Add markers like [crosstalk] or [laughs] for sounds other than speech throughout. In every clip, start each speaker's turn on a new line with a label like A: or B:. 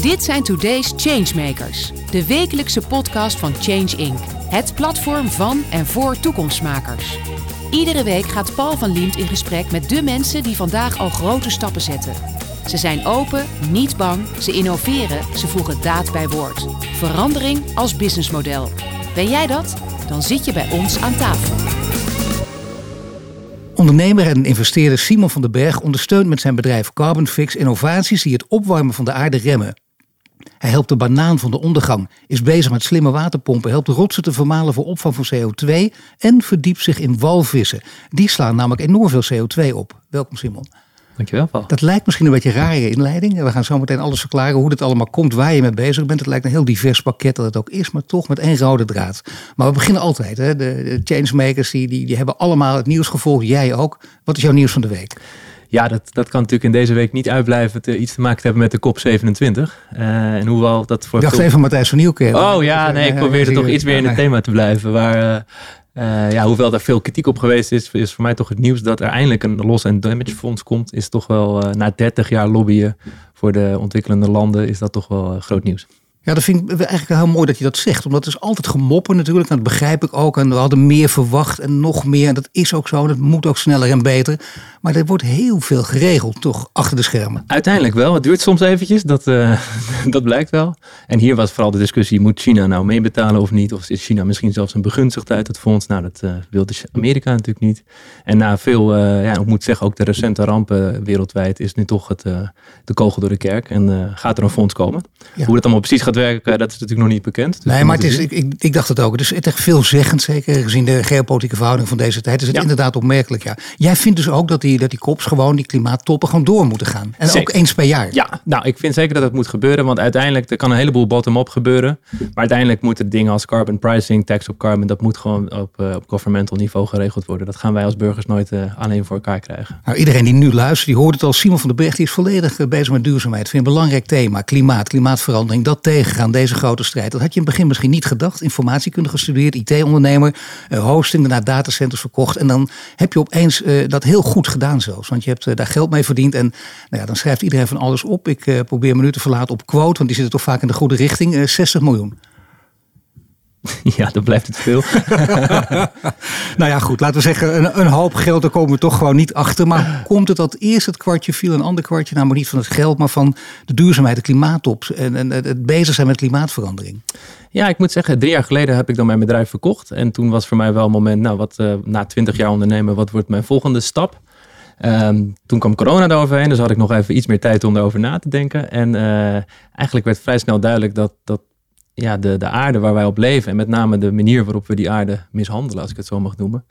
A: Dit zijn Today's Changemakers, de wekelijkse podcast van Change Inc. Het platform van en voor toekomstmakers. Iedere week gaat Paul van Liemt in gesprek met de mensen die vandaag al grote stappen zetten. Ze zijn open, niet bang, ze innoveren, ze voegen daad bij woord. Verandering als businessmodel. Ben jij dat? Dan zit je bij ons aan tafel.
B: Ondernemer en investeerder Simon van den Berg ondersteunt met zijn bedrijf Carbon Fix innovaties die het opwarmen van de aarde remmen. Hij helpt de banaan van de ondergang, is bezig met slimme waterpompen, helpt rotsen te vermalen voor opvang van CO2 en verdiept zich in walvissen. Die slaan namelijk enorm veel CO2 op. Welkom Simon.
C: Dankjewel Paul.
B: Dat lijkt misschien een beetje een rare inleiding. We gaan zo meteen alles verklaren hoe dit allemaal komt, waar je mee bezig bent. Het lijkt een heel divers pakket dat het ook is, maar toch met één rode draad. Maar we beginnen altijd. Hè. De, de changemakers die, die, die hebben allemaal het nieuws gevolgd, jij ook. Wat is jouw nieuws van de week?
C: Ja, dat, dat kan natuurlijk in deze week niet uitblijven te, iets te maken te hebben met de COP27. Uh, en hoewel dat voor...
B: Ik dacht even Matthijs van Nieuwkerk.
C: Oh ja, nee, ik probeerde toch iets meer in het thema te blijven. Waar, uh, ja, hoewel daar veel kritiek op geweest is, is voor mij toch het nieuws dat er eindelijk een loss and damage fonds komt. Is toch wel uh, na 30 jaar lobbyen voor de ontwikkelende landen, is dat toch wel groot nieuws.
B: Ja, dat vind ik eigenlijk heel mooi dat je dat zegt. Omdat het is altijd gemoppen natuurlijk. En dat begrijp ik ook. En we hadden meer verwacht en nog meer. En dat is ook zo. Dat moet ook sneller en beter. Maar er wordt heel veel geregeld, toch, achter de schermen.
C: Uiteindelijk wel. Het duurt soms eventjes. Dat, uh, [laughs] dat blijkt wel. En hier was vooral de discussie, moet China nou meebetalen of niet? Of is China misschien zelfs een begunstigd uit het fonds? Nou, dat uh, wilde Amerika natuurlijk niet. En na veel, uh, ja, ik moet zeggen, ook de recente rampen wereldwijd... is nu toch het, de kogel door de kerk. En gaat er een fonds komen. Ja. Hoe dat allemaal precies gaat werken, dat is natuurlijk nog niet bekend.
B: Dus nee, maar het is, ik, ik, ik, dacht het ook. Het is echt veelzeggend, zeker gezien de geopolitieke verhouding van deze tijd. Is het ja. inderdaad opmerkelijk, ja. Jij vindt dus ook dat die, dat die kops gewoon, die klimaattoppen, gewoon door moeten gaan. En zeker. ook eens per jaar.
C: Ja, nou, ik vind zeker dat het moet gebeuren. Want uiteindelijk, er kan een heleboel bottom-up gebeuren. Maar uiteindelijk moeten dingen als carbon pricing, tax op carbon, dat moet gewoon op, uh, op governmental niveau geregeld worden. Dat gaan wij als burgers nooit uh, alleen voor elkaar krijgen.
B: Nou, iedereen die nu luistert, die hoort het al. Simon van der Berg, die is volledig uh, bezig met duurzaamheid. Vind een belangrijk thema. Klimaat, klimaatverandering, dat tegengaan, deze grote strijd. Dat had je in het begin misschien niet gedacht. Informatiekunde gestudeerd, IT-ondernemer, hosting, daarna datacenters verkocht. En dan heb je opeens dat heel goed gedaan zelfs. Want je hebt uh, daar geld mee verdiend. En nou ja, dan schrijft iedereen van alles op. Ik uh, probeer me nu te verlaten op quote, want die zitten toch vaak in de goede richting. Uh, 60 miljoen. [laughs]
C: Ja, dan blijft het veel. [laughs]
B: nou ja, goed. Laten we zeggen, een, een, hoop geld, daar komen we toch gewoon niet achter. Maar komt het dat eerst het kwartje viel, een ander kwartje? Nou, maar niet van het geld, maar van de duurzaamheid, de klimaattop. En, en het bezig zijn met klimaatverandering.
C: Ja, ik moet zeggen, drie jaar geleden heb ik dan mijn bedrijf verkocht. En toen was voor mij wel een moment, nou, wat, uh, na twintig jaar ondernemen, wat wordt mijn volgende stap? Um, toen kwam corona eroverheen, dus had ik nog even iets meer tijd om erover na te denken. En uh, eigenlijk werd vrij snel duidelijk dat, dat ja, de, de aarde waar wij op leven, en met name de manier waarop we die aarde mishandelen, als ik het zo mag noemen,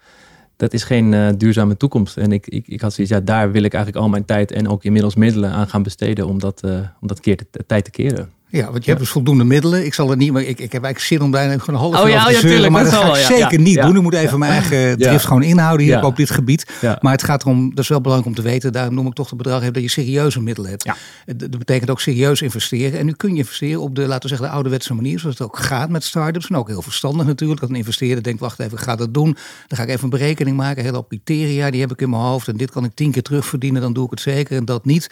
C: dat is geen uh, duurzame toekomst. En ik, ik, ik had zoiets, ja, daar wil ik eigenlijk al mijn tijd en ook inmiddels middelen aan gaan besteden om dat, uh, om dat keer te, tijd te keren.
B: Ja, want je hebt dus voldoende middelen. Ik zal er niet, maar ik, ik heb eigenlijk zin om daar gewoon een half
C: oh, ja,
B: te
C: ja, tuurlijk,
B: maar dat
C: ga
B: ik zeker niet doen. Ik moet even mijn eigen drift gewoon inhouden hier op dit gebied. Maar het gaat erom, dat is wel belangrijk om te weten, daarom noem ik toch het bedrag heb dat je serieuze middelen hebt. Dat betekent ook serieus investeren. En nu kun je investeren op de, laten we zeggen, de ouderwetse manier, zoals het ook gaat met start-ups. En ook heel verstandig natuurlijk, dat een investeerder denkt, wacht even, ik ga dat doen. Dan ga ik even een berekening maken, hele criteria, die heb ik in mijn hoofd. En dit kan ik tien keer terugverdienen, dan doe ik het zeker. En dat niet.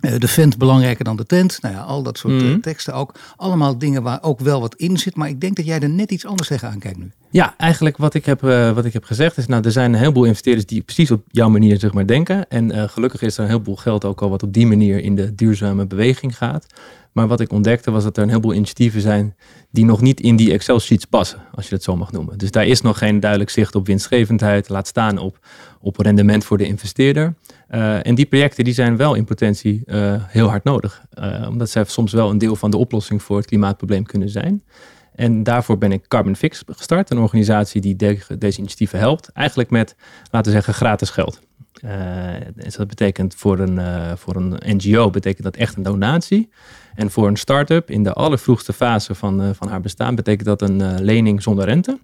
B: Uh, de vent belangrijker dan de tent. Nou ja, al dat soort mm. teksten ook. Allemaal dingen waar ook wel wat in zit. Maar ik denk dat jij er net iets anders tegenaan kijkt nu.
C: Ja, eigenlijk wat ik heb, uh, wat ik heb gezegd is... Nou, er zijn een heleboel investeerders die precies op jouw manier zeg maar, denken. En uh, gelukkig is er een heleboel geld ook al wat op die manier in de duurzame beweging gaat. Maar wat ik ontdekte was dat er een heleboel initiatieven zijn die nog niet in die Excel-sheets passen, als je dat zo mag noemen. Dus daar is nog geen duidelijk zicht op winstgevendheid, laat staan op, op rendement voor de investeerder. Uh, en die projecten die zijn wel in potentie uh, heel hard nodig, uh, omdat zij soms wel een deel van de oplossing voor het klimaatprobleem kunnen zijn. En daarvoor ben ik Carbon Fix gestart, een organisatie die de, deze initiatieven helpt, eigenlijk met, laten we zeggen, gratis geld. Dus dat betekent voor een, voor een NGO betekent dat echt een donatie. En voor een start-up in de allervroegste fase van, van haar bestaan betekent dat een lening zonder rente.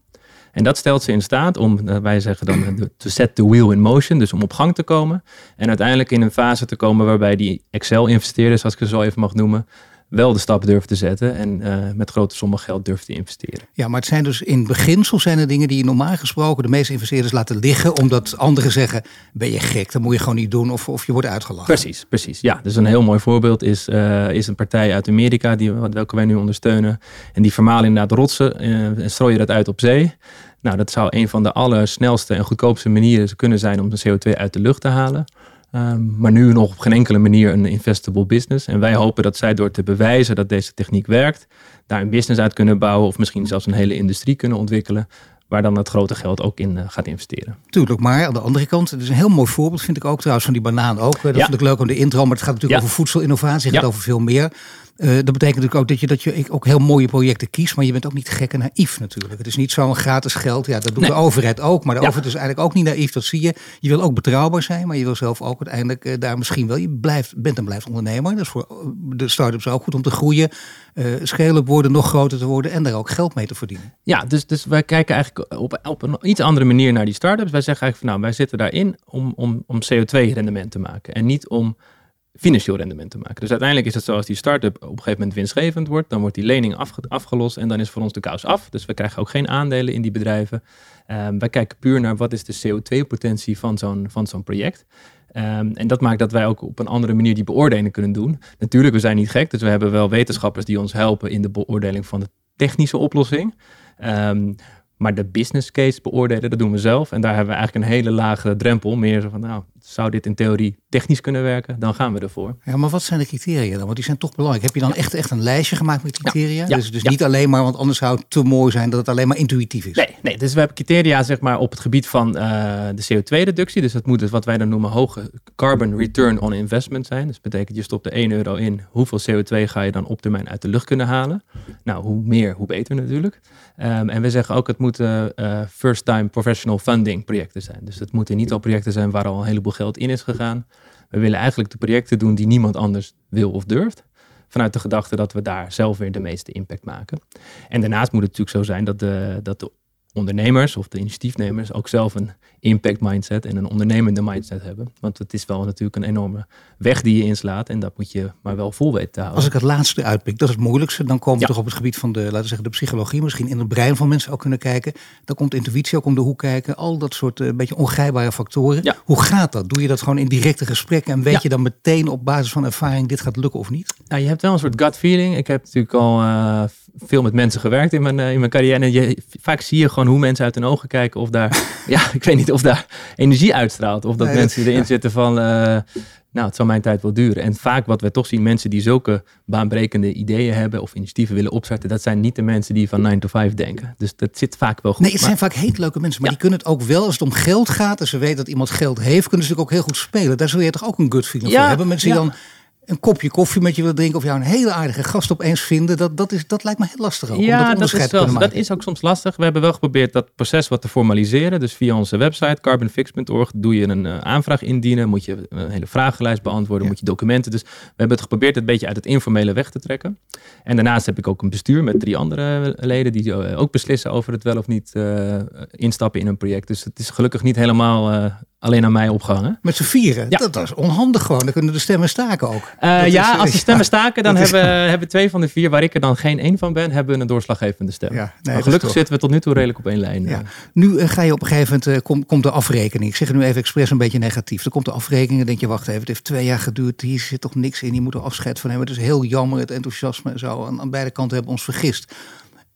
C: En dat stelt ze in staat om, eh, wij zeggen dan, to set the wheel in motion, dus om op gang te komen. En uiteindelijk in een fase te komen waarbij die Excel-investeerders, als ik ze zo even mag noemen, wel de stap durven te zetten en met grote sommen geld durven te investeren.
B: Ja, maar het zijn dus in beginsel zijn er dingen die je normaal gesproken de meeste investeerders laten liggen, omdat anderen zeggen: ben je gek, dat moet je gewoon niet doen, of, of je wordt uitgelachen.
C: Precies, precies. Ja, dus een heel mooi voorbeeld is, is een partij uit Amerika die, welke wij nu ondersteunen. En die vermalen inderdaad rotsen en strooien dat uit op zee. Nou, dat zou een van de allersnelste en goedkoopste manieren kunnen zijn om de CO2 uit de lucht te halen. Um, maar nu nog op geen enkele manier een investable business. En wij hopen dat zij door te bewijzen dat deze techniek werkt, daar een business uit kunnen bouwen of misschien zelfs een hele industrie kunnen ontwikkelen waar dan het grote geld ook in uh, gaat investeren.
B: Tuurlijk, maar aan de andere kant, het is een heel mooi voorbeeld, vind ik ook trouwens, van die banaan ook. Dat ja. vond ik leuk aan de intro, maar het gaat natuurlijk over voedselinnovatie, het gaat over veel meer. Uh, dat betekent natuurlijk ook dat je, dat je ook heel mooie projecten kiest, maar je bent ook niet gek en naïef natuurlijk. Het is niet zo'n gratis geld, ja, dat doet de overheid ook, maar de overheid is eigenlijk ook niet naïef, dat zie je. Je wil ook betrouwbaar zijn, maar je wil zelf ook uiteindelijk uh, daar misschien wel, je blijft, bent en blijft ondernemer. Dat is voor de start-ups ook goed om te groeien, uh, worden, nog groter te worden en daar ook geld mee te verdienen.
C: Ja, dus, dus wij kijken eigenlijk op, op een iets andere manier naar die start-ups. Wij zeggen eigenlijk van nou, wij zitten daarin om, om, om CO2-rendement te maken en niet om financieel rendement te maken. Dus uiteindelijk is het zo als die start-up op een gegeven moment winstgevend wordt, dan wordt die lening afgelost en dan is voor ons de kous af. Dus we krijgen ook geen aandelen in die bedrijven. Um, wij kijken puur naar wat is de CO2-potentie van zo'n project. Um, en dat maakt dat wij ook op een andere manier die beoordeling kunnen doen. Natuurlijk, we zijn niet gek, dus we hebben wel wetenschappers die ons helpen in de beoordeling van de technische oplossing. Um, maar de business case beoordelen, dat doen we zelf. En daar hebben we eigenlijk een hele lage drempel. Meer zo van, nou, zou dit in theorie technisch kunnen werken? Dan gaan we ervoor.
B: Ja, maar wat zijn de criteria dan? Want die zijn toch belangrijk. Heb je dan echt, echt een lijstje gemaakt met criteria? Ja, dus dus niet alleen maar, want anders zou het te mooi zijn dat het alleen maar intuïtief is.
C: Nee, nee dus we hebben criteria zeg maar, op het gebied van uh, de CO2-reductie. Dus dat moet dus wat wij dan noemen hoge carbon return on investment zijn. Dus dat betekent je stopt er 1 euro in. Hoeveel CO2 ga je dan op termijn uit de lucht kunnen halen? Nou, hoe meer, hoe beter natuurlijk. Um, en we zeggen ook, het moeten uh, first-time professional funding projecten zijn. Dus het moeten niet al projecten zijn waar al een heleboel geld in is gegaan. We willen eigenlijk de projecten doen die niemand anders wil of durft. Vanuit de gedachte dat we daar zelf weer de meeste impact maken. En daarnaast moet het natuurlijk zo zijn dat de, dat de ondernemers of de initiatiefnemers ook zelf een impact mindset en een ondernemende mindset hebben. Want het is wel natuurlijk een enorme weg die je inslaat en dat moet je maar wel vol weten te houden.
B: Als ik het laatste uitpik, dat is het moeilijkste, dan komen we toch op het gebied van de, laten we zeggen, de psychologie, misschien in het brein van mensen ook kunnen kijken. Dan komt intuïtie ook om de hoek kijken, al dat soort uh, beetje ongrijpbare factoren. Ja. Hoe gaat dat? Doe je dat gewoon in directe gesprekken en weet je dan meteen op basis van ervaring dit gaat lukken of niet?
C: Nou, je hebt wel een soort gut feeling. Ik heb natuurlijk al uh, veel met mensen gewerkt in mijn, uh, in mijn carrière en je, vaak zie je gewoon hoe mensen uit hun ogen kijken of daar, [laughs] ja, ik weet niet of daar energie uitstraalt. Of dat mensen erin zitten van, uh, nou, het zal mijn tijd wel duren. En vaak wat we toch zien, mensen die zulke baanbrekende ideeën hebben of initiatieven willen opzetten, dat zijn niet de mensen die van 9 to 5 denken. Dus dat zit vaak wel goed.
B: Nee, het zijn vaak hele leuke mensen, maar die kunnen het ook wel als het om geld gaat. En ze weten dat iemand geld heeft, kunnen ze natuurlijk ook heel goed spelen. Daar zul je toch ook een gut feeling ja, voor hebben. Mensen die dan een kopje koffie met je wil drinken of jou een hele aardige gast opeens vinden, dat, dat, is, dat lijkt me heel lastig ook.
C: Ja, dat, dat, is wel, dat is ook soms lastig. We hebben wel geprobeerd dat proces wat te formaliseren. Dus via onze website carbonfix.org doe je een uh, aanvraag indienen, moet je een hele vragenlijst beantwoorden, moet je documenten. Dus we hebben het geprobeerd het beetje uit het informele weg te trekken. En daarnaast heb ik ook een bestuur met drie andere leden die uh, ook beslissen over het wel of niet uh, instappen in een project. Dus het is gelukkig niet helemaal alleen aan mij opgehangen.
B: Met z'n vieren? Ja. Dat, is onhandig gewoon. Dan kunnen de stemmen staken ook.
C: Uh, ja, als de stemmen [laughs] staken, dan hebben, hebben twee van de vier, waar ik er dan geen één van ben, hebben een doorslaggevende stem. Ja, nee, gelukkig zitten we tot nu toe redelijk op één lijn. Ja.
B: Nu uh, ga je op een gegeven moment, uh, kom, komt de afrekening. Ik zeg het nu even expres een beetje negatief. Dan komt de afrekening en denk je, wacht even, het heeft twee jaar geduurd. Hier zit toch niks in. Je moet er afscheid van hebben. Het is heel jammer, het enthousiasme en zo. Aan, aan beide kanten hebben we ons vergist.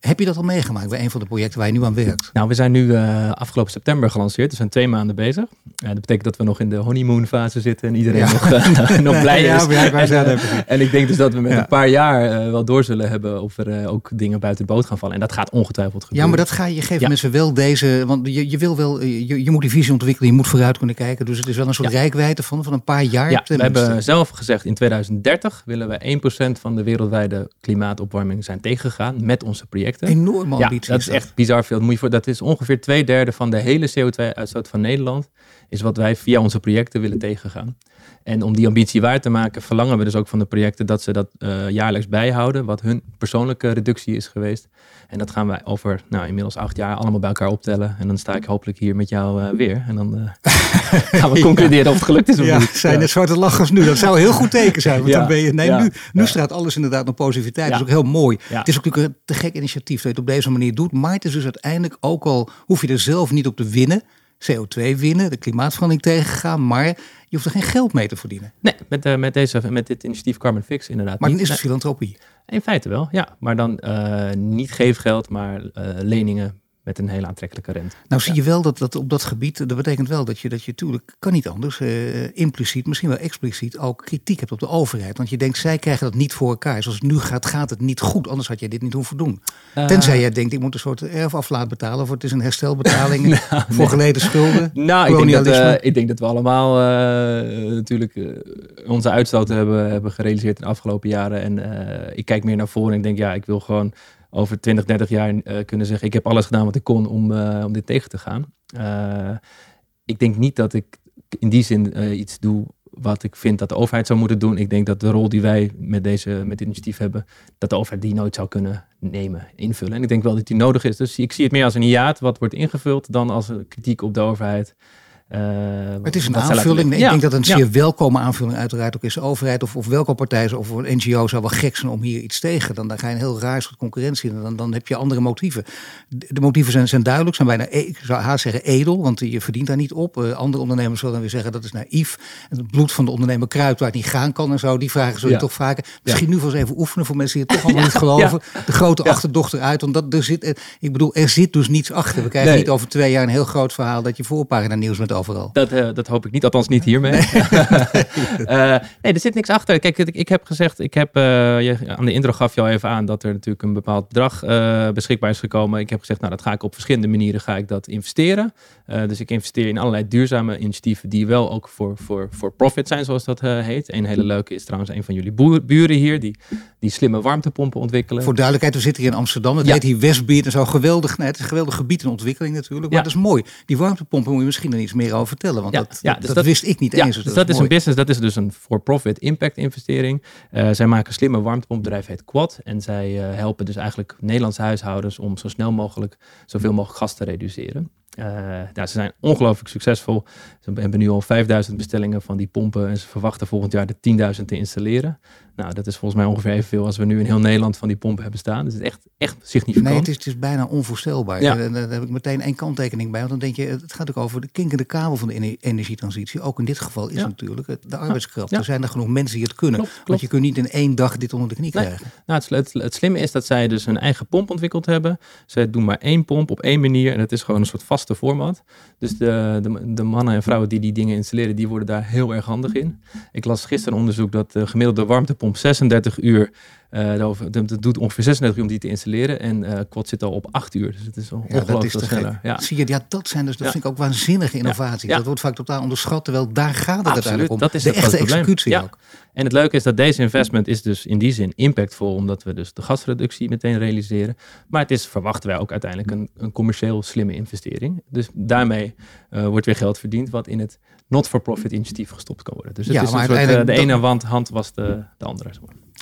B: Heb je dat al meegemaakt bij een van de projecten waar je nu aan werkt?
C: Nou, we zijn nu uh, afgelopen september gelanceerd. We zijn twee maanden bezig. Uh, dat betekent dat we nog in de honeymoon fase zitten en iedereen nog, [laughs] uh, nog blij is. Ja, wij zijn en ik denk dus dat we met een paar jaar wel door zullen hebben of er ook dingen buiten de boot gaan vallen. En dat gaat ongetwijfeld gebeuren.
B: Ja, maar dat ga je geven mensen wel deze, want je, je wil wel, je, je moet die visie ontwikkelen, je moet vooruit kunnen kijken. Dus het is wel een soort rijkwijde van, van een paar jaar.
C: Ja, we hebben zelf gezegd in 2030 willen we 1% van de wereldwijde klimaatopwarming zijn tegengegaan met onze projecten.
B: Enorm ambitie.
C: Ja, dat is echt bizar veel. Moet je voor, dat is ongeveer twee derde van de hele CO2-uitstoot van Nederland. Is wat wij via onze projecten willen tegengaan. En om die ambitie waar te maken, verlangen we dus ook van de projecten dat ze dat uh, jaarlijks bijhouden, wat hun persoonlijke reductie is geweest. En dat gaan wij over nou, inmiddels acht jaar allemaal bij elkaar optellen. En dan sta ik hopelijk hier met jou uh, weer. En dan uh, [laughs] gaan we concluderen of het gelukt is of
B: ja,
C: niet.
B: Zijn het zwarte lachers nu? Dat zou een heel goed teken zijn. Want dan ben je, nee, nu, nu straat alles inderdaad naar positiviteit. Dat is ook heel mooi. Het is natuurlijk een te gek initiatief dat je het op deze manier doet. Maar het is dus uiteindelijk ook al, hoef je er zelf niet op te winnen. CO2 winnen, de klimaatverandering tegengaan, maar je hoeft er geen geld mee te verdienen.
C: Nee, met, uh, met, deze, met dit initiatief Carbon Fix inderdaad.
B: Maar dan is het filantropie.
C: In feite wel, ja. Maar dan uh, niet geefgeld, maar uh, leningen met een hele aantrekkelijke rente.
B: Nou zie je wel dat, dat op dat gebied, dat betekent wel dat je, dat je natuurlijk, kan niet anders, uh, impliciet, misschien wel expliciet, ook kritiek hebt op de overheid. Want je denkt, zij krijgen dat niet voor elkaar. Zoals het nu gaat, gaat het niet goed. Anders had jij dit niet hoeven doen. Uh, Tenzij jij denkt, ik moet een soort erfaflaat betalen, of het is een herstelbetaling [laughs] nou, voor nee. geleden schulden. [laughs]
C: Nou, ik denk, dat, uh, ik denk dat we allemaal natuurlijk onze uitstoot hebben, hebben gerealiseerd in de afgelopen jaren. En ik kijk meer naar voren en ik denk, ja, ik wil gewoon over 20, 30 jaar uh, kunnen zeggen: Ik heb alles gedaan wat ik kon om, uh, om dit tegen te gaan. Uh, ik denk niet dat ik in die zin iets doe wat ik vind dat de overheid zou moeten doen. Ik denk dat de rol die wij met, deze, met dit initiatief hebben, dat de overheid die nooit zou kunnen nemen, invullen. En ik denk wel dat die nodig is. Dus ik zie het meer als een hiaat wat wordt ingevuld dan als een kritiek op de overheid.
B: Uh, het is een aanvulling. Ik ja, denk dat het een zeer ja. welkome aanvulling uiteraard ook is. De overheid of, of welke partij of een NGO zou wel gek zijn om hier iets tegen. Dan, dan ga je een heel raar soort concurrentie en dan, dan heb je andere motieven. De, de motieven zijn, zijn duidelijk, zijn bijna, e- ik zou haast zeggen edel, want je verdient daar niet op. Uh, andere ondernemers zullen dan weer zeggen dat is naïef. En het bloed van de ondernemer kruipt waar het niet gaan kan en zo. Die vragen zul je ja. toch vaker. Misschien nu wel eens even oefenen voor mensen die het toch allemaal [laughs] niet geloven. De grote achterdochter uit, want dat, er zit, ik bedoel, er zit dus niets achter. We krijgen nee. niet over twee jaar een heel groot verhaal dat je voorpagina nieuws met
C: Dat, uh, dat hoop ik niet, althans niet hiermee. Nee, uh, [laughs] nee er zit niks achter. Kijk, ik, ik heb gezegd, ik heb, uh, je, aan de intro gaf je al even aan dat er natuurlijk een bepaald bedrag beschikbaar is gekomen. Ik heb gezegd, nou dat ga ik op verschillende manieren ga ik dat investeren. dus ik investeer in allerlei duurzame initiatieven die wel ook voor, voor, voor profit zijn, zoals dat heet. Een hele leuke is trouwens een van jullie boer, buren hier, die, die slimme warmtepompen ontwikkelen.
B: Voor duidelijkheid, we zitten hier in Amsterdam. Het ja. heet hier Westbeert en zo geweldig. Nee, het is een geweldig gebied in ontwikkeling natuurlijk. Maar ja. dat is mooi. Die warmtepompen moet je misschien er iets meer over vertellen. Want ja, dat, ja, dus dat, dat, wist ik niet
C: ja,
B: eens.
C: Dus, dat, dat is, een business, dat is dus een for-profit impact investering. Uh, zij maken slimme warmtepompbedrijf, heet Quad. En zij uh, helpen dus eigenlijk Nederlandse huishoudens om zo snel mogelijk zoveel mogelijk gas te reduceren. Uh, ja, ze zijn ongelooflijk succesvol. Ze hebben nu al 5000 bestellingen van die pompen en ze verwachten volgend jaar de 10.000 te installeren. Nou, dat is volgens mij ongeveer evenveel als we nu in heel Nederland van die pompen hebben staan. Dus het is echt, echt significant.
B: Nee, het is, het is bijna onvoorstelbaar. Ja. En daar heb ik meteen één kanttekening bij. Want dan denk je, het gaat ook over de kinkende kabel van de energietransitie. Ook in dit geval is ja. natuurlijk de arbeidskracht. Ja. Er zijn er genoeg mensen die het kunnen. Klopt, klopt. Want je kunt niet in één dag dit onder de knie
C: nee.
B: krijgen.
C: Nou, het, het, het, slimme is dat zij dus een eigen pomp ontwikkeld hebben. Zij doen maar één pomp op één manier. En het is gewoon een soort format. Dus de, de, de mannen en vrouwen die die dingen installeren, die worden daar heel erg handig in. Ik las gisteren onderzoek dat de gemiddelde warmtepomp 36 uur dat doet ongeveer 36 uur om die te installeren. En uh, Quad zit al op 8 uur. Dus het is ongelooflijk ja, sneller.
B: Ja. Zie je, ja, dat zijn dus, dat vind ik ook waanzinnige innovaties. Dat wordt vaak totaal onderschat. Terwijl daar gaat het Absoluut, uiteindelijk om.
C: Dat is
B: de echte executie ook.
C: En het leuke is dat deze investment is dus in die zin impactvol. Omdat we dus de gasreductie meteen realiseren. Maar het is, verwachten wij ook uiteindelijk een, een commercieel slimme investering. Dus daarmee uh, wordt weer geld verdiend wat in het not-for-profit initiatief gestopt kan worden. Dus het is een soort, de ene hand, hand was de, de andere.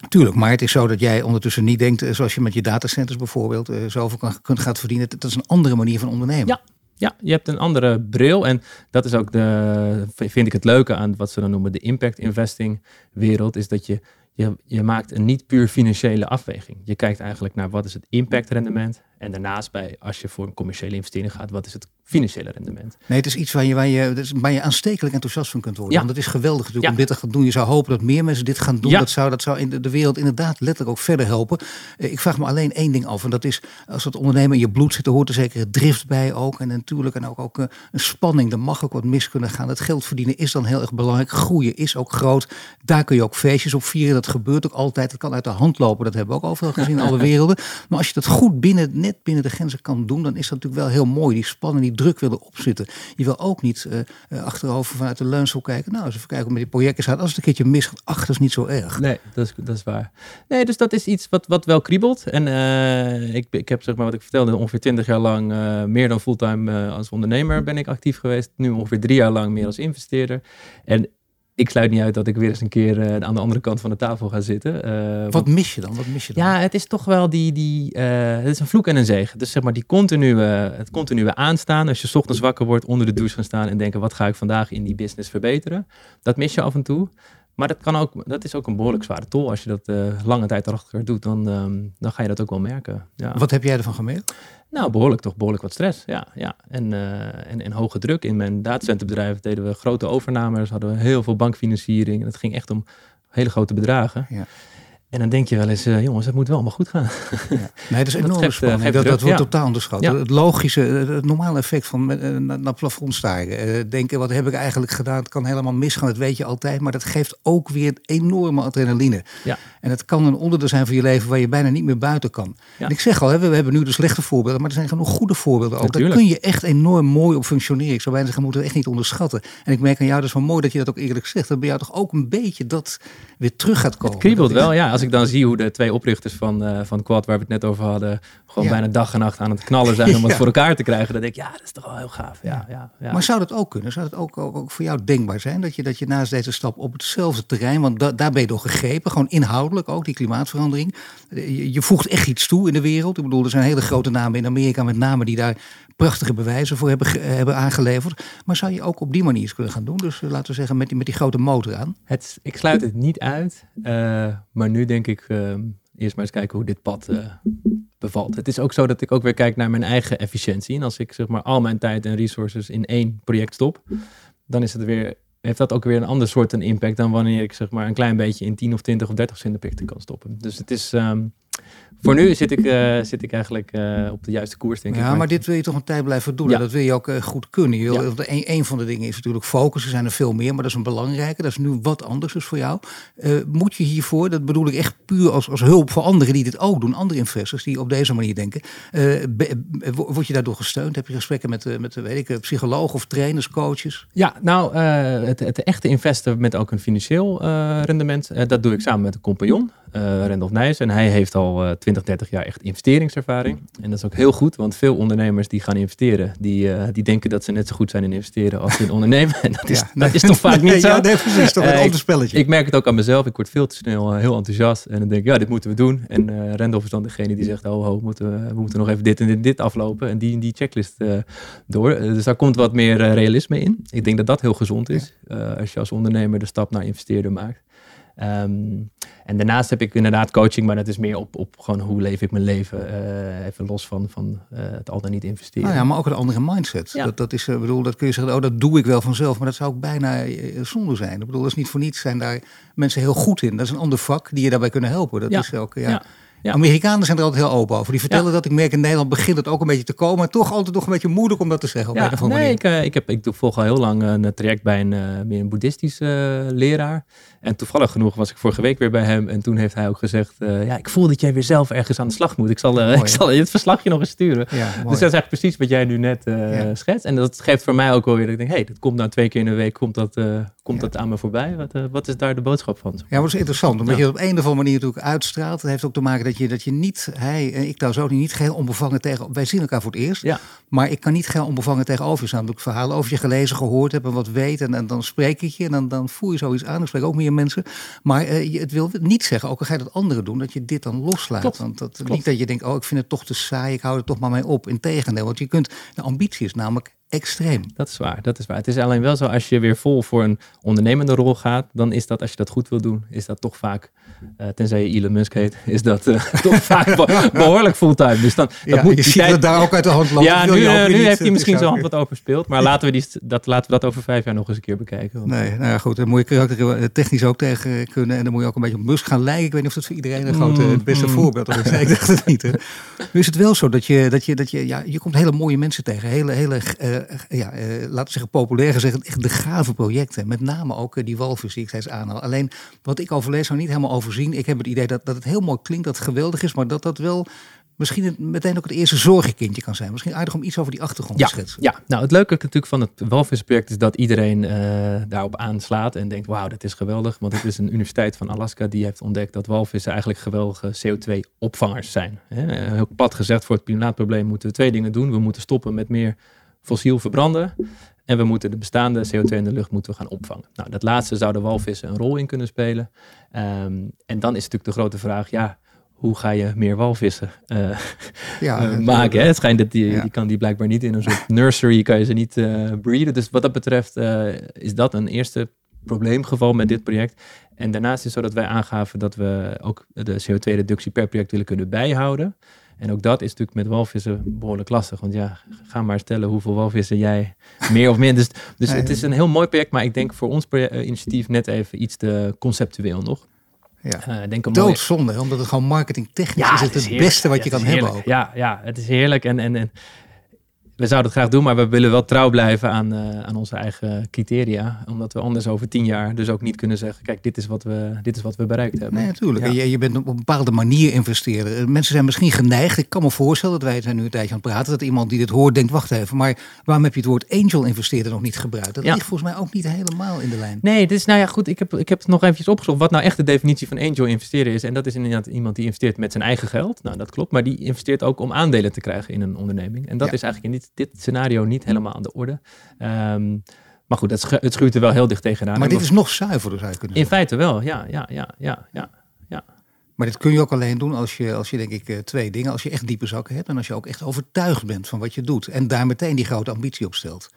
B: Tuurlijk, maar het is zo dat jij ondertussen niet denkt, zoals je met je datacenters bijvoorbeeld, uh, zoveel kan, kunt gaat verdienen. Dat is een andere manier van ondernemen.
C: Ja. Ja, je hebt een andere bril en dat is ook de, vind ik het leuke aan wat ze dan noemen de impact investing wereld, is dat je, je, je maakt een niet puur financiële afweging. Je kijkt eigenlijk naar wat is het impact rendement en daarnaast bij, als je voor een commerciële investering gaat, wat is het financiële rendement?
B: Nee, het is iets waar je, waar je, waar je aanstekelijk enthousiast van kunt worden. Ja. Want het is geweldig natuurlijk ja. om dit te gaan doen. Je zou hopen dat meer mensen dit gaan doen. Ja. Dat zou, dat zou in de, de, wereld inderdaad letterlijk ook verder helpen. Eh, ik vraag me alleen één ding af. En dat is, als het ondernemen in je bloed zit, er hoort er zeker drift bij ook. En natuurlijk en ook, ook uh, een spanning. Er mag ook wat mis kunnen gaan. Het geld verdienen is dan heel erg belangrijk. Groeien is ook groot. Daar kun je ook feestjes op vieren. Dat dat gebeurt ook altijd. Het kan uit de hand lopen, dat hebben we ook overal gezien in alle [laughs] werelden. Maar als je dat goed binnen, net binnen de grenzen kan doen, dan is dat natuurlijk wel heel mooi. Die spanning, die druk willen opzitten. Je wil ook niet uh, achterover vanuit de leunsel kijken. Nou, eens even kijken hoe met die projecten gaat. Als het een keertje misgaat, ach, dat is niet zo erg.
C: Nee, dat is, dat is waar. Nee, dus dat is iets wat, wat wel kriebelt. En uh, ik, ik heb zeg maar wat ik vertelde, ongeveer 20 jaar lang meer dan fulltime als ondernemer ben ik actief geweest. Nu ongeveer drie jaar lang meer als investeerder. En ik sluit niet uit dat ik weer eens een keer uh, aan de andere kant van de tafel ga zitten.
B: Uh, wat mis je dan? Wat mis je dan?
C: Ja, het is toch wel die, die uh, het is een vloek en een zegen. Dus zeg maar die continue, het continue aanstaan. Als je ochtends wakker wordt, onder de douche gaan staan en denken, wat ga ik vandaag in die business verbeteren? Dat mis je af en toe. Maar dat, kan ook, dat is ook een behoorlijk zware tol. Als je dat lange tijd erachter doet, dan, um, dan ga je dat ook wel merken. Ja.
B: Wat heb jij ervan gemerkt?
C: Nou, behoorlijk toch, behoorlijk wat stress. Ja, ja. En, uh, en, en hoge druk. In mijn datacenterbedrijf deden we grote overnames, hadden we heel veel bankfinanciering. En het ging echt om hele grote bedragen. Ja. En dan denk je wel eens, uh, jongens, het moet wel allemaal goed gaan. Ja.
B: Nee, dat is [laughs] enorm geeft, uh, dat, dat, wordt totaal onderschat. Het logische, het normale effect van uh, naar plafond staren. denken, wat heb ik eigenlijk gedaan? Het kan helemaal misgaan, dat weet je altijd. Maar dat geeft ook weer enorme adrenaline. Ja. En het kan een onderdeel zijn van je leven waar je bijna niet meer buiten kan. En ik zeg al, hè, we, hebben nu de slechte voorbeelden, maar er zijn genoeg goede voorbeelden ook. Daar kun je echt enorm mooi op functioneren. Ik zou bijna zeggen, moeten we echt niet onderschatten. En ik merk aan jou, dat is wel mooi dat je dat ook eerlijk zegt. Dat bij jou toch ook een beetje dat weer terug gaat komen.
C: Het kriebelt wel, ja. Als ik dan zie hoe de twee oprichters van, uh, van Quad, waar we het net over hadden, gewoon bijna dag en nacht aan het knallen zijn om het [laughs] voor elkaar te krijgen. Dan denk ik, ja, dat is toch wel heel gaaf. Ja, ja. Ja,
B: Maar zou dat ook kunnen? Zou dat ook, ook, ook, voor jou denkbaar zijn? Dat je, dat je naast deze stap op hetzelfde terrein, want da, daar ben je door gegrepen, gewoon inhoudelijk ook, die klimaatverandering. Je, je voegt echt iets toe in de wereld. Ik bedoel, er zijn hele grote namen in Amerika met name die daar prachtige bewijzen voor hebben, hebben aangeleverd. Maar zou je ook op die manier kunnen gaan doen? Dus laten we zeggen met die, met die grote motor aan.
C: Het, ik sluit het niet uit. Uh, maar nu denk ik uh, eerst maar eens kijken hoe dit pad uh, bevalt. Het is ook zo dat ik ook weer kijk naar mijn eigen efficiëntie. En als ik zeg maar al mijn tijd en resources in één project stop, dan is het weer heeft dat ook weer een ander soort een impact dan wanneer ik zeg maar een klein beetje in 10 of 20 of 30 projecten kan stoppen. Dus het is, um, voor nu zit ik, uh, zit ik eigenlijk uh, op de juiste koers, denk
B: ja,
C: ik.
B: Ja, maar dit wil je toch een tijd blijven doen. Ja. Dat wil je ook uh, goed kunnen. Je wil, ja. een, een, van de dingen is natuurlijk focus. Er zijn er veel meer, maar dat is een belangrijke. Dat is nu wat anders dus voor jou. moet je hiervoor, dat bedoel ik echt puur als, als hulp voor anderen die dit ook doen. Andere investors die op deze manier denken. Be, word je daardoor gesteund? Heb je gesprekken met, met weet ik, psychologen of trainers, coaches?
C: Ja, nou, het, het echte investen met ook een financieel rendement. dat doe ik samen met een compagnon uh, Randolph Nijs. En hij heeft al uh, 20, 30 jaar echt investeringservaring. En dat is ook heel goed, want veel ondernemers die gaan investeren, die, uh, die denken dat ze net zo goed zijn in investeren als in [laughs] ondernemen. En dat is, ja, dat is toch vaak niet [laughs] zo. Ja,
B: nee, precies. Toch een uh, ander spelletje.
C: Ik, ik, merk het ook aan mezelf. Ik word veel te snel heel enthousiast. En dan denk ik, ja, dit moeten we doen. En Randolph is dan degene die zegt, oh, ho, moeten we, we moeten nog even dit en dit, dit aflopen. En die, die checklist door. dus daar komt wat meer realisme in. Ik denk dat dat heel gezond is. als je als ondernemer de stap naar investeerder maakt. Um, en daarnaast heb ik inderdaad coaching, maar dat is meer op, op gewoon hoe leef ik mijn leven. Uh, even los van, van uh, het al dan niet investeren.
B: Nou ja, maar ook een andere mindset. Ja. Dat, dat is, uh, bedoel, dat kun je zeggen, oh, dat doe ik wel vanzelf. Maar dat zou ook bijna zonde zijn. Ik bedoel, dat is niet voor niets zijn daar mensen heel goed in. Dat is een ander vak die je daarbij kunnen helpen. Dat ja. is ook, ja. Ja. Amerikanen zijn er altijd heel open over. Die vertellen dat. Ik merk in Nederland begint het ook een beetje te komen. Maar toch altijd nog een beetje moeilijk om dat te zeggen. Op
C: ja, een nee, ik, uh, ik, heb, ik volg al heel lang een traject bij een, uh, meer een boeddhistische uh, leraar. En toevallig genoeg was ik vorige week weer bij hem. En toen heeft hij ook gezegd: Ja, ik voel dat jij weer zelf ergens aan de slag moet. Ik zal, [laughs] mooi, ik zal je het verslagje nog eens sturen. Ja, dus dat is eigenlijk precies wat jij nu net schetst. En dat geeft voor mij ook wel weer dat ik denk: hé, hey, dat komt nou twee keer in de week. Komt dat, komt dat aan me voorbij? Wat, wat is daar de boodschap van? Ja,
B: dat is interessant. Omdat je het op een of andere manier natuurlijk uitstraalt. Dat heeft ook te maken dat je, dat je niet hij en ik daar zo niet geheel onbevangen tegen. Wij zien elkaar voor het eerst. Ja. Maar ik kan niet geheel onbevangen tegenover je staan. Dat ik verhalen over je gelezen, gehoord heb en wat weet. En, en dan spreek ik je en dan, dan voel je zoiets aan. Ik spreek ook meer mensen. Maar uh, je, het wil niet zeggen, ook al ga je dat anderen doen, dat je dit dan loslaat. Klopt. Want dat, Klopt. niet dat je denkt, oh, ik vind het toch te saai, ik hou er toch maar mee op. Integendeel, want je kunt, de ambitie is namelijk extreem.
C: Dat is waar, dat is waar. Het is alleen wel zo, als je weer vol voor een ondernemende rol gaat, dan is dat, als je dat goed wil doen, is dat toch vaak, uh, tenzij je Elon Musk heet, is dat uh, [laughs] toch vaak [laughs] behoorlijk fulltime. Dus dan,
B: ja, dat moet, je ziet tijd... dat daar ook uit de hand loopt.
C: Ja, nu, uh, nu heeft hij misschien zijn hand wat overspeeld, maar laten we, die, dat, laten we dat over vijf jaar nog eens een keer bekijken.
B: Want, nee, nou ja, goed, dan moet je karakter technisch ook tegen kunnen en dan moet je ook een beetje op Musk gaan lijken. Ik weet niet of dat voor iedereen een grote, mm, beste mm. voorbeeld is. Ik dacht het niet. Hè. [laughs] Nu is het wel zo dat je, dat je, dat je, ja, je komt hele mooie mensen tegen, hele, hele ja, laten we zeggen populair gezegd, echt de gave projecten. Met name ook die walvis die ik steeds aanhaal. Alleen wat ik overlees zou niet helemaal overzien. Ik heb het idee dat, dat het heel mooi klinkt, dat het geweldig is, maar dat dat wel misschien het, meteen ook het eerste zorgenkindje kan zijn. Misschien aardig om iets over die achtergrond
C: te
B: schetsen.
C: Ja, nou het leuke natuurlijk van het walvisproject is dat iedereen uh, daarop aanslaat en denkt, wauw, dat is geweldig. Want het is een universiteit van Alaska die heeft ontdekt dat walvissen eigenlijk geweldige CO2-opvangers zijn. Heel pad gezegd, voor het klimaatprobleem moeten we twee dingen doen. We moeten stoppen met meer fossiel verbranden. En we moeten de bestaande CO2 in de lucht moeten we gaan opvangen. Nou, dat laatste zouden walvissen een rol in kunnen spelen. Um, en dan is natuurlijk de grote vraag, ja, hoe ga je meer walvissen uh, [laughs] ja, uh, maken? Hè? Het schijnt dat die, die kan die blijkbaar niet in een soort nursery, kan je ze niet uh, breeden. Dus wat dat betreft is dat een eerste probleemgeval met dit project. En daarnaast is het zo dat wij aangaven dat we ook de CO2-reductie per project willen kunnen bijhouden. En ook dat is natuurlijk met walvissen behoorlijk lastig. Want ja, ga maar stellen hoeveel walvissen jij meer of minder. Dus, dus het is een heel mooi project, maar ik denk voor ons initiatief net even iets te conceptueel nog.
B: Ja. Uh, denk Doodzonde, omdat het gewoon marketingtechnisch ja, is het het, beste wat je kan hebben ook.
C: Ja, ja, het is heerlijk. En, en, en we zouden het graag doen, maar we willen wel trouw blijven aan, uh, aan onze eigen criteria. Omdat we anders over tien jaar dus ook niet kunnen zeggen, kijk, dit is wat we, dit is wat we bereikt hebben.
B: Nee, natuurlijk. Je, je bent op een bepaalde manier investeren. Eh, mensen zijn misschien geneigd, ik kan me voorstellen dat wij zijn nu een tijdje aan het praten, dat iemand die dit hoort denkt, wacht even, maar waarom heb je het woord angel investeerder nog niet gebruikt? Dat ligt volgens mij ook niet helemaal in de lijn.
C: Nee, dus nou ja, goed, ik heb, ik heb het nog eventjes opgezocht wat nou echt de definitie van angel investeren is. En dat is inderdaad iemand die investeert met zijn eigen geld. Nou, dat klopt, maar die investeert ook om aandelen te krijgen in een onderneming. En dat is eigenlijk in dit, dit scenario niet helemaal aan de orde. Um, maar goed, het, het schuurt er wel heel dicht tegenaan.
B: Maar dit is nog zuiverder, zou je kunnen
C: zeggen. In feite wel, ja, ja, ja, ja, ja. ja.
B: Maar dit kun je ook alleen doen als je, als je denk ik, eh, twee dingen. Als je echt diepe zakken hebt en als je ook echt overtuigd bent van wat je doet. En daar meteen die grote ambitie op stelt.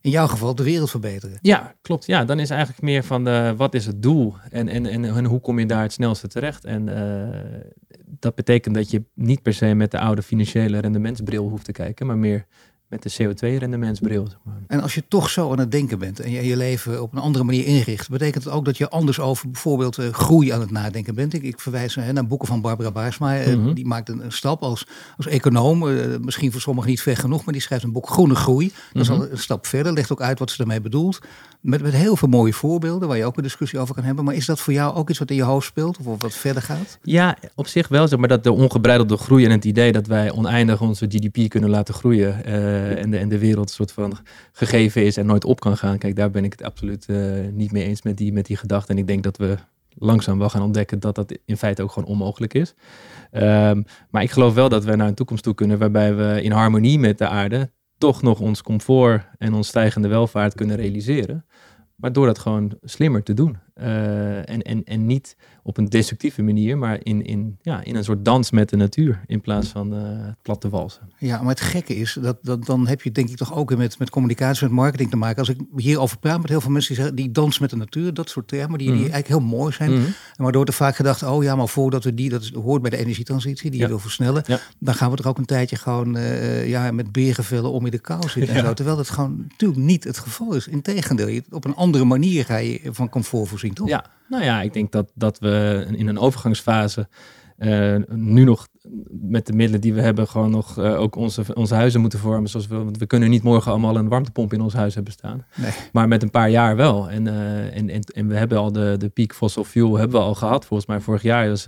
B: In jouw geval de wereld verbeteren.
C: Ja, klopt. Ja, dan is eigenlijk meer van de, wat is het doel en, en, en, en hoe kom je daar het snelste terecht. En uh, dat betekent dat je niet per se met de oude financiële rendementsbril hoeft te kijken, maar meer met de CO2-rendementsbril. Zeg maar.
B: En als je toch zo aan het denken bent en je je leven op een andere manier inricht, betekent het ook dat je anders over bijvoorbeeld uh, groei aan het nadenken bent? Ik, ik verwijs hè, naar boeken van Barbara Baarsma. Uh, Die maakt een, een, stap als, als econoom, uh, misschien voor sommigen niet ver genoeg, maar die schrijft een boek Groene Groei. Dat is mhm. al een stap verder, legt ook uit wat ze ermee bedoelt. Met, met heel veel mooie voorbeelden waar je ook een discussie over kan hebben. Maar is dat voor jou ook iets wat in je hoofd speelt of wat verder gaat?
C: Ja, op zich wel. Zeg maar dat de ongebreidelde groei en het idee dat wij oneindig onze GDP kunnen laten groeien uh, en, de, en de wereld soort van gegeven is en nooit op kan gaan. Kijk, daar ben ik het absoluut uh, niet mee eens met die, met die gedachte. En ik denk dat we langzaam wel gaan ontdekken dat dat in feite ook gewoon onmogelijk is. Um, maar ik geloof wel dat we naar een toekomst toe kunnen waarbij we in harmonie met de aarde toch nog ons comfort en ons stijgende welvaart kunnen realiseren. Maar door dat gewoon slimmer te doen. Uh, en, en, en niet op een destructieve manier, maar in, in, ja, in een soort dans met de natuur in plaats van uh, platte walsen.
B: Ja, maar het gekke is, dat, dat dan heb je denk ik toch ook met, met communicatie, met marketing te maken. Als ik hierover praat met heel veel mensen die zeggen, die dans met de natuur, dat soort termen, die, die mhm. eigenlijk heel mooi zijn. Mm -hmm. En waardoor er vaak gedacht, oh ja, maar voordat we die, dat hoort bij de energietransitie, die je wil versnellen, dan gaan we er ook een tijdje gewoon uh, ja, met beergevellen om in de kou zitten en zo. Terwijl dat gewoon natuurlijk niet het geval is. Integendeel, op een andere manier ga je van comfort voorzien, toch?
C: Ja, nou ja, ik denk dat, dat we in een overgangsfase uh, nu nog met de middelen die we hebben, gewoon nog uh, ook onze, onze huizen moeten vormen. Zoals we, want we kunnen niet morgen allemaal een warmtepomp in ons huis hebben staan. Nee. Maar met een paar jaar wel. En, uh, en, en, en, we hebben al de, de piek fossil fuel hebben we al gehad. Volgens mij vorig jaar is,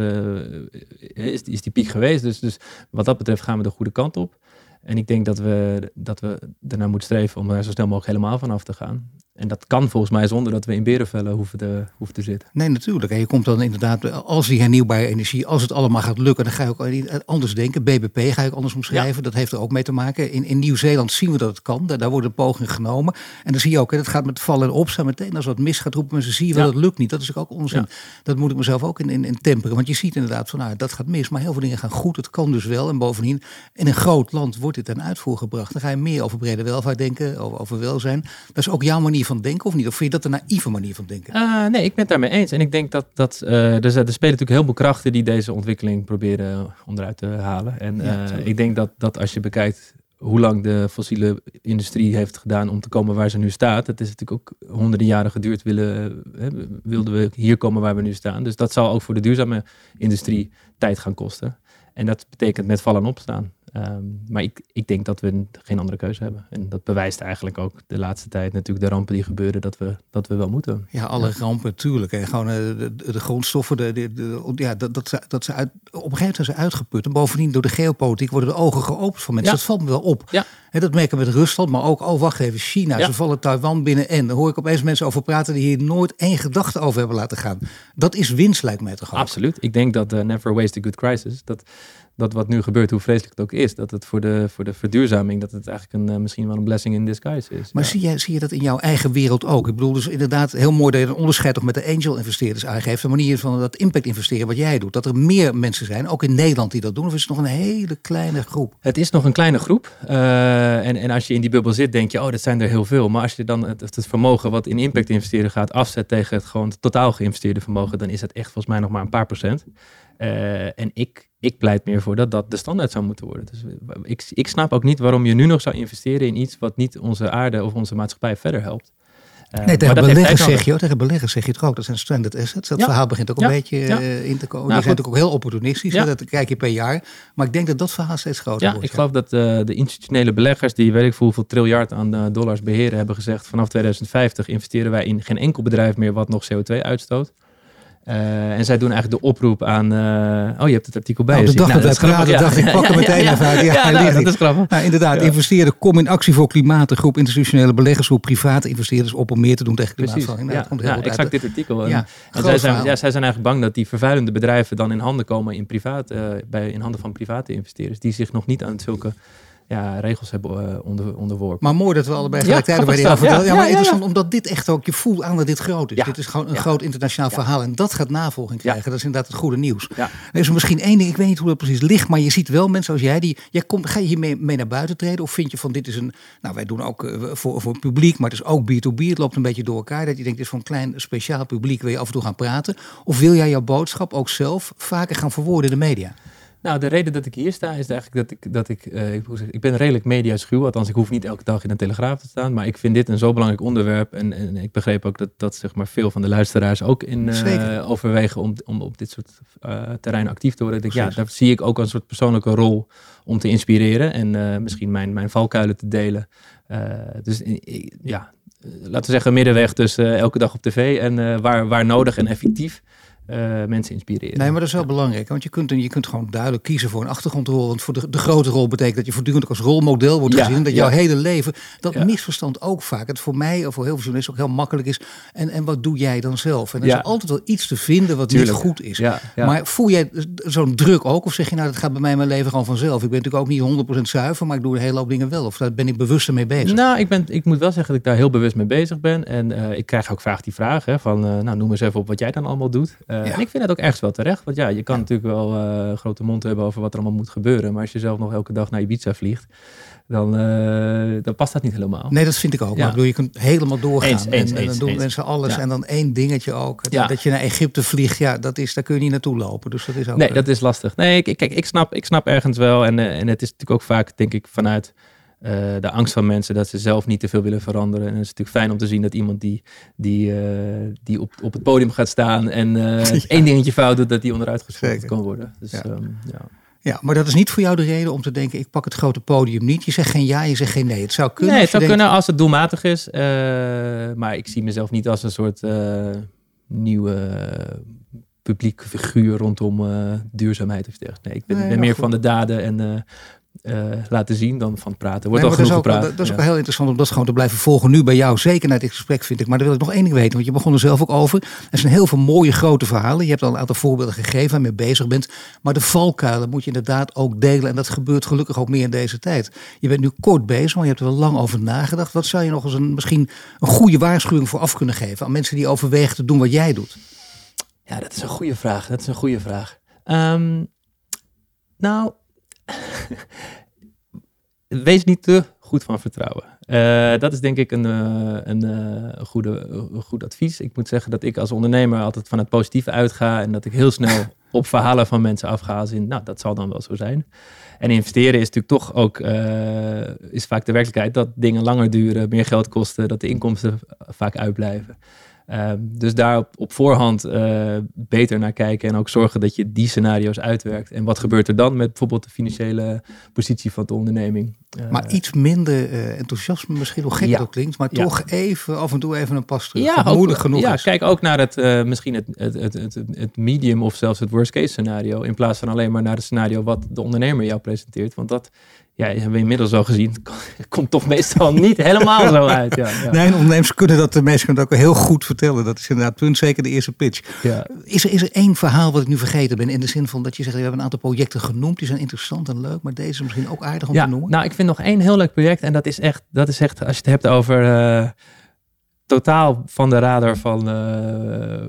C: is, is die piek geweest. Dus, dus wat dat betreft gaan we de goede kant op. En ik denk dat we, dat we daarna moeten streven om er zo snel mogelijk helemaal vanaf te gaan. En dat kan volgens mij zonder dat we in berenvellen hoeven te, hoeven te zitten.
B: Nee, natuurlijk. En je komt dan inderdaad, als die hernieuwbare energie, als het allemaal gaat lukken, dan ga je ook anders denken. BBP ga ik anders omschrijven. Dat heeft er ook mee te maken. In, in Nieuw-Zeeland zien we dat het kan. Daar, daar worden pogingen genomen. En dan zie je ook, het gaat met vallen en opstaan meteen. Als wat mis gaat roepen mensen, zie je wel, dat lukt niet. Dat is ook onzin. Dat moet ik mezelf ook in, in, in, temperen. Want je ziet inderdaad van, nou, dat gaat mis. Maar heel veel dingen gaan goed. Het kan dus wel. En bovendien, in een groot land wordt dit ten uitvoer gebracht. Dan ga je meer over brede welvaart denken, over, over welzijn. Dat is ook jouw manier van denken, of niet? Of vind je dat een naïeve manier van denken?
C: Uh, nee, ik ben het daarmee eens. En ik denk dat, dat uh, er, er spelen natuurlijk heel veel krachten die deze ontwikkeling proberen onderuit te halen. En uh, ik denk dat, dat als je bekijkt hoe lang de fossiele industrie heeft gedaan om te komen waar ze nu staat. Het is natuurlijk ook honderden jaren geduurd willen, hè, wilden we hier komen waar we nu staan. Dus dat zal ook voor de duurzame industrie tijd gaan kosten. En dat betekent met vallen en opstaan. Ehm, maar ik, ik denk dat we geen andere keuze hebben. En dat bewijst eigenlijk ook de laatste tijd natuurlijk de rampen die gebeuren, dat we, dat we wel moeten.
B: Ja, alle rampen natuurlijk. En gewoon de, de, grondstoffen, de, de, ja, dat, dat, ze, dat ze uit, op een gegeven moment zijn ze uitgeput. En bovendien door de geopolitiek worden de ogen geopend van mensen. Dat valt me wel op. Ja. En dat merken we met Rusland, maar ook, oh wacht even, China. Ze vallen Taiwan binnen en. Daar hoor ik opeens mensen over praten die hier nooit één gedachte over hebben laten gaan. Dat is winst lijkt mij toch
C: Absoluut. Ik denk dat uh, never waste a good crisis. Dat dat wat nu gebeurt, hoe vreselijk het ook is, dat het voor de, voor de verduurzaming, dat het eigenlijk een, eh, misschien wel een blessing in disguise is.
B: Maar zie, je, zie je dat in jouw eigen wereld ook? Ik bedoel dus inderdaad heel mooi dat je een onderscheid toch met de angel investeerders aangeeft. De manier van dat impact investeren wat jij doet. Dat er meer mensen zijn, ook in Nederland, die dat doen. Of is het nog een hele kleine groep?
C: Het is nog een kleine groep. Uh, en, en als je in die bubbel zit, denk je, oh, dat zijn er heel veel. Maar als je dan het, het vermogen wat in impact investeren gaat afzet tegen het gewoon totaal geïnvesteerde vermogen, dan is het echt volgens mij nog maar een paar procent. Uh, en ik ik pleit meer voor dat dat de standaard zou moeten worden. Dus ik, ik snap ook niet waarom je nu nog zou investeren in iets wat niet onze aarde of onze maatschappij verder helpt.
B: Uh, nee, tegen beleggers zeg je, tegen beleggers zeg je het ook. Dat zijn stranded assets. Dat verhaal begint ook een beetje uh, in te komen. Nou, die zijn ook heel opportunistisch. Dat kijk je per jaar. Maar ik denk dat dat verhaal steeds groter
C: ja,
B: wordt.
C: Ik geloof dat uh, de institutionele beleggers die weet ik hoeveel triljard aan dollars beheren hebben gezegd vanaf 2050 investeren wij in geen enkel bedrijf meer wat nog CO2 uitstoot. Uh, en zij doen eigenlijk de oproep aan. Uh, oh, je hebt het artikel bij.
B: Nou, de dag nou, dat wij praten, dacht ik, pak hem meteen [laughs] even uit. Ja, nou, dat is grappig. Nou, inderdaad, investeerden, kom in actie voor klimaat. Een groep institutionele beleggers, groep private investeerders op om meer te doen tegen klimaatverandering.
C: Nou, ja, komt heel ja, exact dit artikel. En, en zij, zijn, ja, zij zijn eigenlijk bang dat die vervuilende bedrijven dan in handen komen in, privaat, uh, bij, in handen van private investeerders. Die zich nog niet aan zulke ja, regels hebben uh, onder, onderworpen.
B: Maar mooi dat we allebei gelijktijdig bij die vertellen. Ja, maar interessant omdat dit echt ook, je voelt aan dat dit groot is. Dit is gewoon een groot internationaal verhaal en dat gaat navolging krijgen. Dat is inderdaad het goede nieuws. Er is misschien één ding, ik weet niet hoe dat precies ligt, maar je ziet wel mensen als jij, die, jij komt, ga je hiermee mee naar buiten treden? Of vind je van dit is een, nou wij doen ook uh, voor, voor het publiek, maar het is ook B2B, het loopt een beetje door elkaar. Dat je denkt, dit is voor een klein speciaal publiek, wil je af en toe gaan praten? Of wil jij jouw boodschap ook zelf vaker gaan verwoorden in de media?
C: Nou, de reden dat ik hier sta is eigenlijk dat ik, dat ik, uh, ik, ik ben redelijk mediaschuw. Althans, ik hoef niet elke dag in een telegraaf te staan. Maar ik vind dit een zo belangrijk onderwerp. En, en ik begreep ook dat, dat zeg maar, veel van de luisteraars ook in uh, overwegen om, om op dit soort uh, terrein actief te worden. Ik denk, ja, daar zie ik ook een soort persoonlijke rol om te inspireren. En misschien mijn, mijn valkuilen te delen. dus ja, laten we zeggen middenweg tussen elke dag op tv en waar, waar nodig en effectief uh, mensen inspireren.
B: Nee, maar dat is wel belangrijk. Want je kunt, je kunt gewoon duidelijk kiezen voor een achtergrondrol. Want voor de, de grote rol betekent dat je voortdurend als rolmodel wordt gezien. Dat jouw hele leven, dat misverstand ook vaak. Het voor mij of voor heel veel journalisten ook heel makkelijk is. En, en wat doe jij dan zelf? En er is altijd wel iets te vinden wat niet goed is. Maar voel jij zo'n druk ook? Of zeg je nou, dat gaat bij mij mijn leven gewoon vanzelf? Ik ben natuurlijk ook niet 100% zuiver, maar ik doe een hele hoop dingen wel. Of daar ben ik bewust mee bezig?
C: Nou, ik, ben, ik moet wel zeggen dat ik daar heel bewust mee bezig ben. En uh, ik krijg ook vaak die vraag hè, van, uh, nou noem eens even op wat jij dan allemaal doet. Uh, en ik vind het ook ergens wel terecht. Want ja, je kan natuurlijk wel uh, grote mond hebben over wat er allemaal moet gebeuren. Maar als je zelf nog elke dag naar Ibiza vliegt, dan, uh, dan past dat niet helemaal.
B: Nee, dat vind ik ook. Maar bedoel, je kunt helemaal doorgaan. Eens, eens, en, dan doen mensen alles. En dan één dingetje ook. Dat je naar Egypte vliegt, ja, dat is, daar kun je niet naartoe lopen. Dus dat is ook,
C: nee, dat is lastig. Nee, kijk, ik snap, ik snap ergens wel. En, en het is natuurlijk ook vaak, denk ik, vanuit uh, de angst van mensen dat ze zelf niet te veel willen veranderen. En het is natuurlijk fijn om te zien dat iemand die, die, uh, die op, op het podium gaat staan en [laughs] uh, ja. één dingetje fout doet, dat die onderuit geschoten kan worden. Dus, ja. Um,
B: ja. Ja, maar dat is niet voor jou de reden om te denken: ik pak het grote podium niet. Je zegt geen ja, je zegt geen nee. Het zou kunnen.
C: Nee, het zou kunnen als het doelmatig is. maar ik zie mezelf niet als een soort nieuwe publiek figuur rondom duurzaamheid of dergelijke. Nee, ik ben, nee, ben meer goed. van de daden en uh, laten zien dan van praten. Wordt nee, al genoeg
B: dat is ook, Dat is ook wel heel interessant om dat gewoon te blijven volgen nu bij jou. Zeker na dit gesprek vind ik. Maar dan wil ik nog één ding weten. Want je begon er zelf ook over. Er zijn heel veel mooie grote verhalen. Je hebt al een aantal voorbeelden gegeven waar je mee bezig bent. Maar de valkuilen moet je inderdaad ook delen. En dat gebeurt gelukkig ook meer in deze tijd. Je bent nu kort bezig, maar je hebt er wel lang over nagedacht. Wat zou je nog eens een, misschien een goede waarschuwing voor af kunnen geven aan mensen die overwegen te doen wat jij doet?
C: Ja, dat is een goede vraag. Dat is een goede vraag. Um, nou, [laughs] wees niet te goed van vertrouwen. Uh, dat is denk ik een, uh, een, uh, goede, goed advies. Ik moet zeggen dat ik als ondernemer altijd van het positieve uitga en dat ik heel snel [laughs] op verhalen van mensen afga. Als in, nou, dat zal dan wel zo zijn. En investeren is natuurlijk toch ook, is vaak de werkelijkheid dat dingen langer duren, meer geld kosten, dat de inkomsten vaak uitblijven. Ehm, dus daar op, op voorhand uh, beter naar kijken en ook zorgen dat je die scenario's uitwerkt. En wat gebeurt er dan met bijvoorbeeld de financiële positie van de onderneming?
B: Uh, maar iets minder uh, enthousiasme, misschien wel gek ja. dat klinkt, maar toch even af en toe even een pas terug. Ja, moeilijk genoeg
C: ja
B: is.
C: kijk ook naar het, misschien het, het, het, het, het medium of zelfs het worst case scenario. In plaats van alleen maar naar het scenario wat de ondernemer jou presenteert. Want dat ja, hebben we inmiddels al gezien. Het [laughs] komt toch meestal niet helemaal zo uit. Ja,
B: ja. Nee, ondernemers kunnen dat de kunnen ook heel goed vertellen. Dat is inderdaad punt, zeker de eerste pitch. Ja. Is, er, is er één verhaal wat ik nu vergeten ben? In de zin van dat je zegt, we hebben een aantal projecten genoemd. Die zijn interessant en leuk, maar deze is misschien ook aardig om te noemen.
C: Nou, ik vind nog één heel leuk project. En dat is echt, dat is echt als je het hebt over... Uh, totaal van de radar van uh,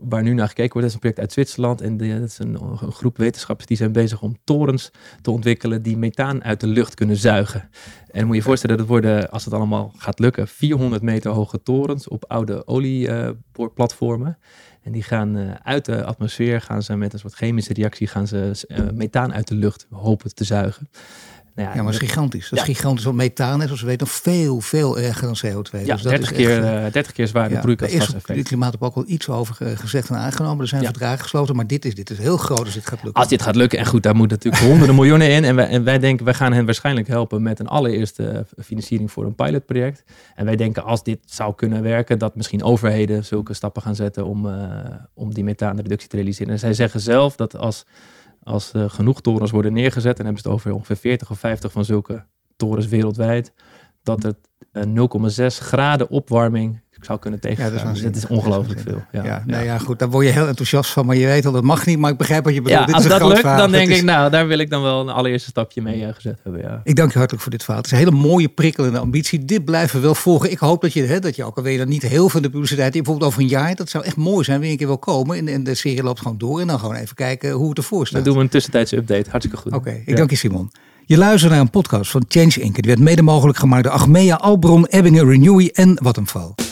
C: waar nu naar gekeken wordt. Dat is een project uit Zwitserland. En dat is een, groep wetenschappers die zijn bezig om torens te ontwikkelen die methaan uit de lucht kunnen zuigen. En moet je voorstellen, dat worden, als het allemaal gaat lukken, 400 meter hoge torens op oude olieplatformen. En die gaan uh, uit de atmosfeer, gaan ze met een soort chemische reactie, gaan ze methaan uit de lucht hopen te zuigen.
B: Nou ja, ja, maar dat is gigantisch. Dat is gigantisch. Want methaan is, zoals we weten, nog veel, veel erger dan CO2.
C: Ja, dus 30, keer, echt, uh, 30 keer zwaarder ja, broeikasgaseffect.
B: Is klimaat ook al iets over gezegd en aangenomen. Er zijn verdragen gesloten, maar dit is, dit is heel groot als dit gaat lukken.
C: Als dit gaat lukken, en goed, daar moeten natuurlijk honderden miljoenen in. En wij, en wij denken, wij gaan hen waarschijnlijk helpen met een allereerste financiering voor een pilotproject. En wij denken, als dit zou kunnen werken, dat misschien overheden zulke stappen gaan zetten om, uh, om die methaanreductie te realiseren. En zij zeggen zelf dat als als er genoeg torens worden neergezet, en hebben ze het over ongeveer 40 of 50 van zulke torens wereldwijd, dat het 0,6 graden opwarming zou kunnen tegengaan. Ja, dat is, dus is ongelooflijk veel. Ja,
B: ja, nou ja, goed, daar word je heel enthousiast van, maar je weet al, dat mag niet, maar ik begrijp wat je bedoelt.
C: Ja,
B: Dit
C: als
B: is
C: dat lukt, dan denk ik, nou, daar wil ik dan wel een allereerste stapje mee uh, gezet hebben. Ja.
B: Ik dank je hartelijk voor dit verhaal. Het is een hele mooie, prikkelende ambitie. Dit blijven we wel volgen. Ik hoop dat je, hè, dat je ook alweer niet heel veel de publiciteit, bijvoorbeeld over een jaar, dat zou echt mooi zijn, weer een keer wil komen. En, en de serie loopt gewoon door en dan gewoon even kijken hoe het ervoor staat.
C: Dan doen we een tussentijdse update. Hartstikke goed.
B: Oké, ik dank je Simon. Je luistert naar een podcast van Change Inc. Die werd mede mogelijk gemaakt door Achmea, Albron, Ebbingen, Renewy en Vattenfall.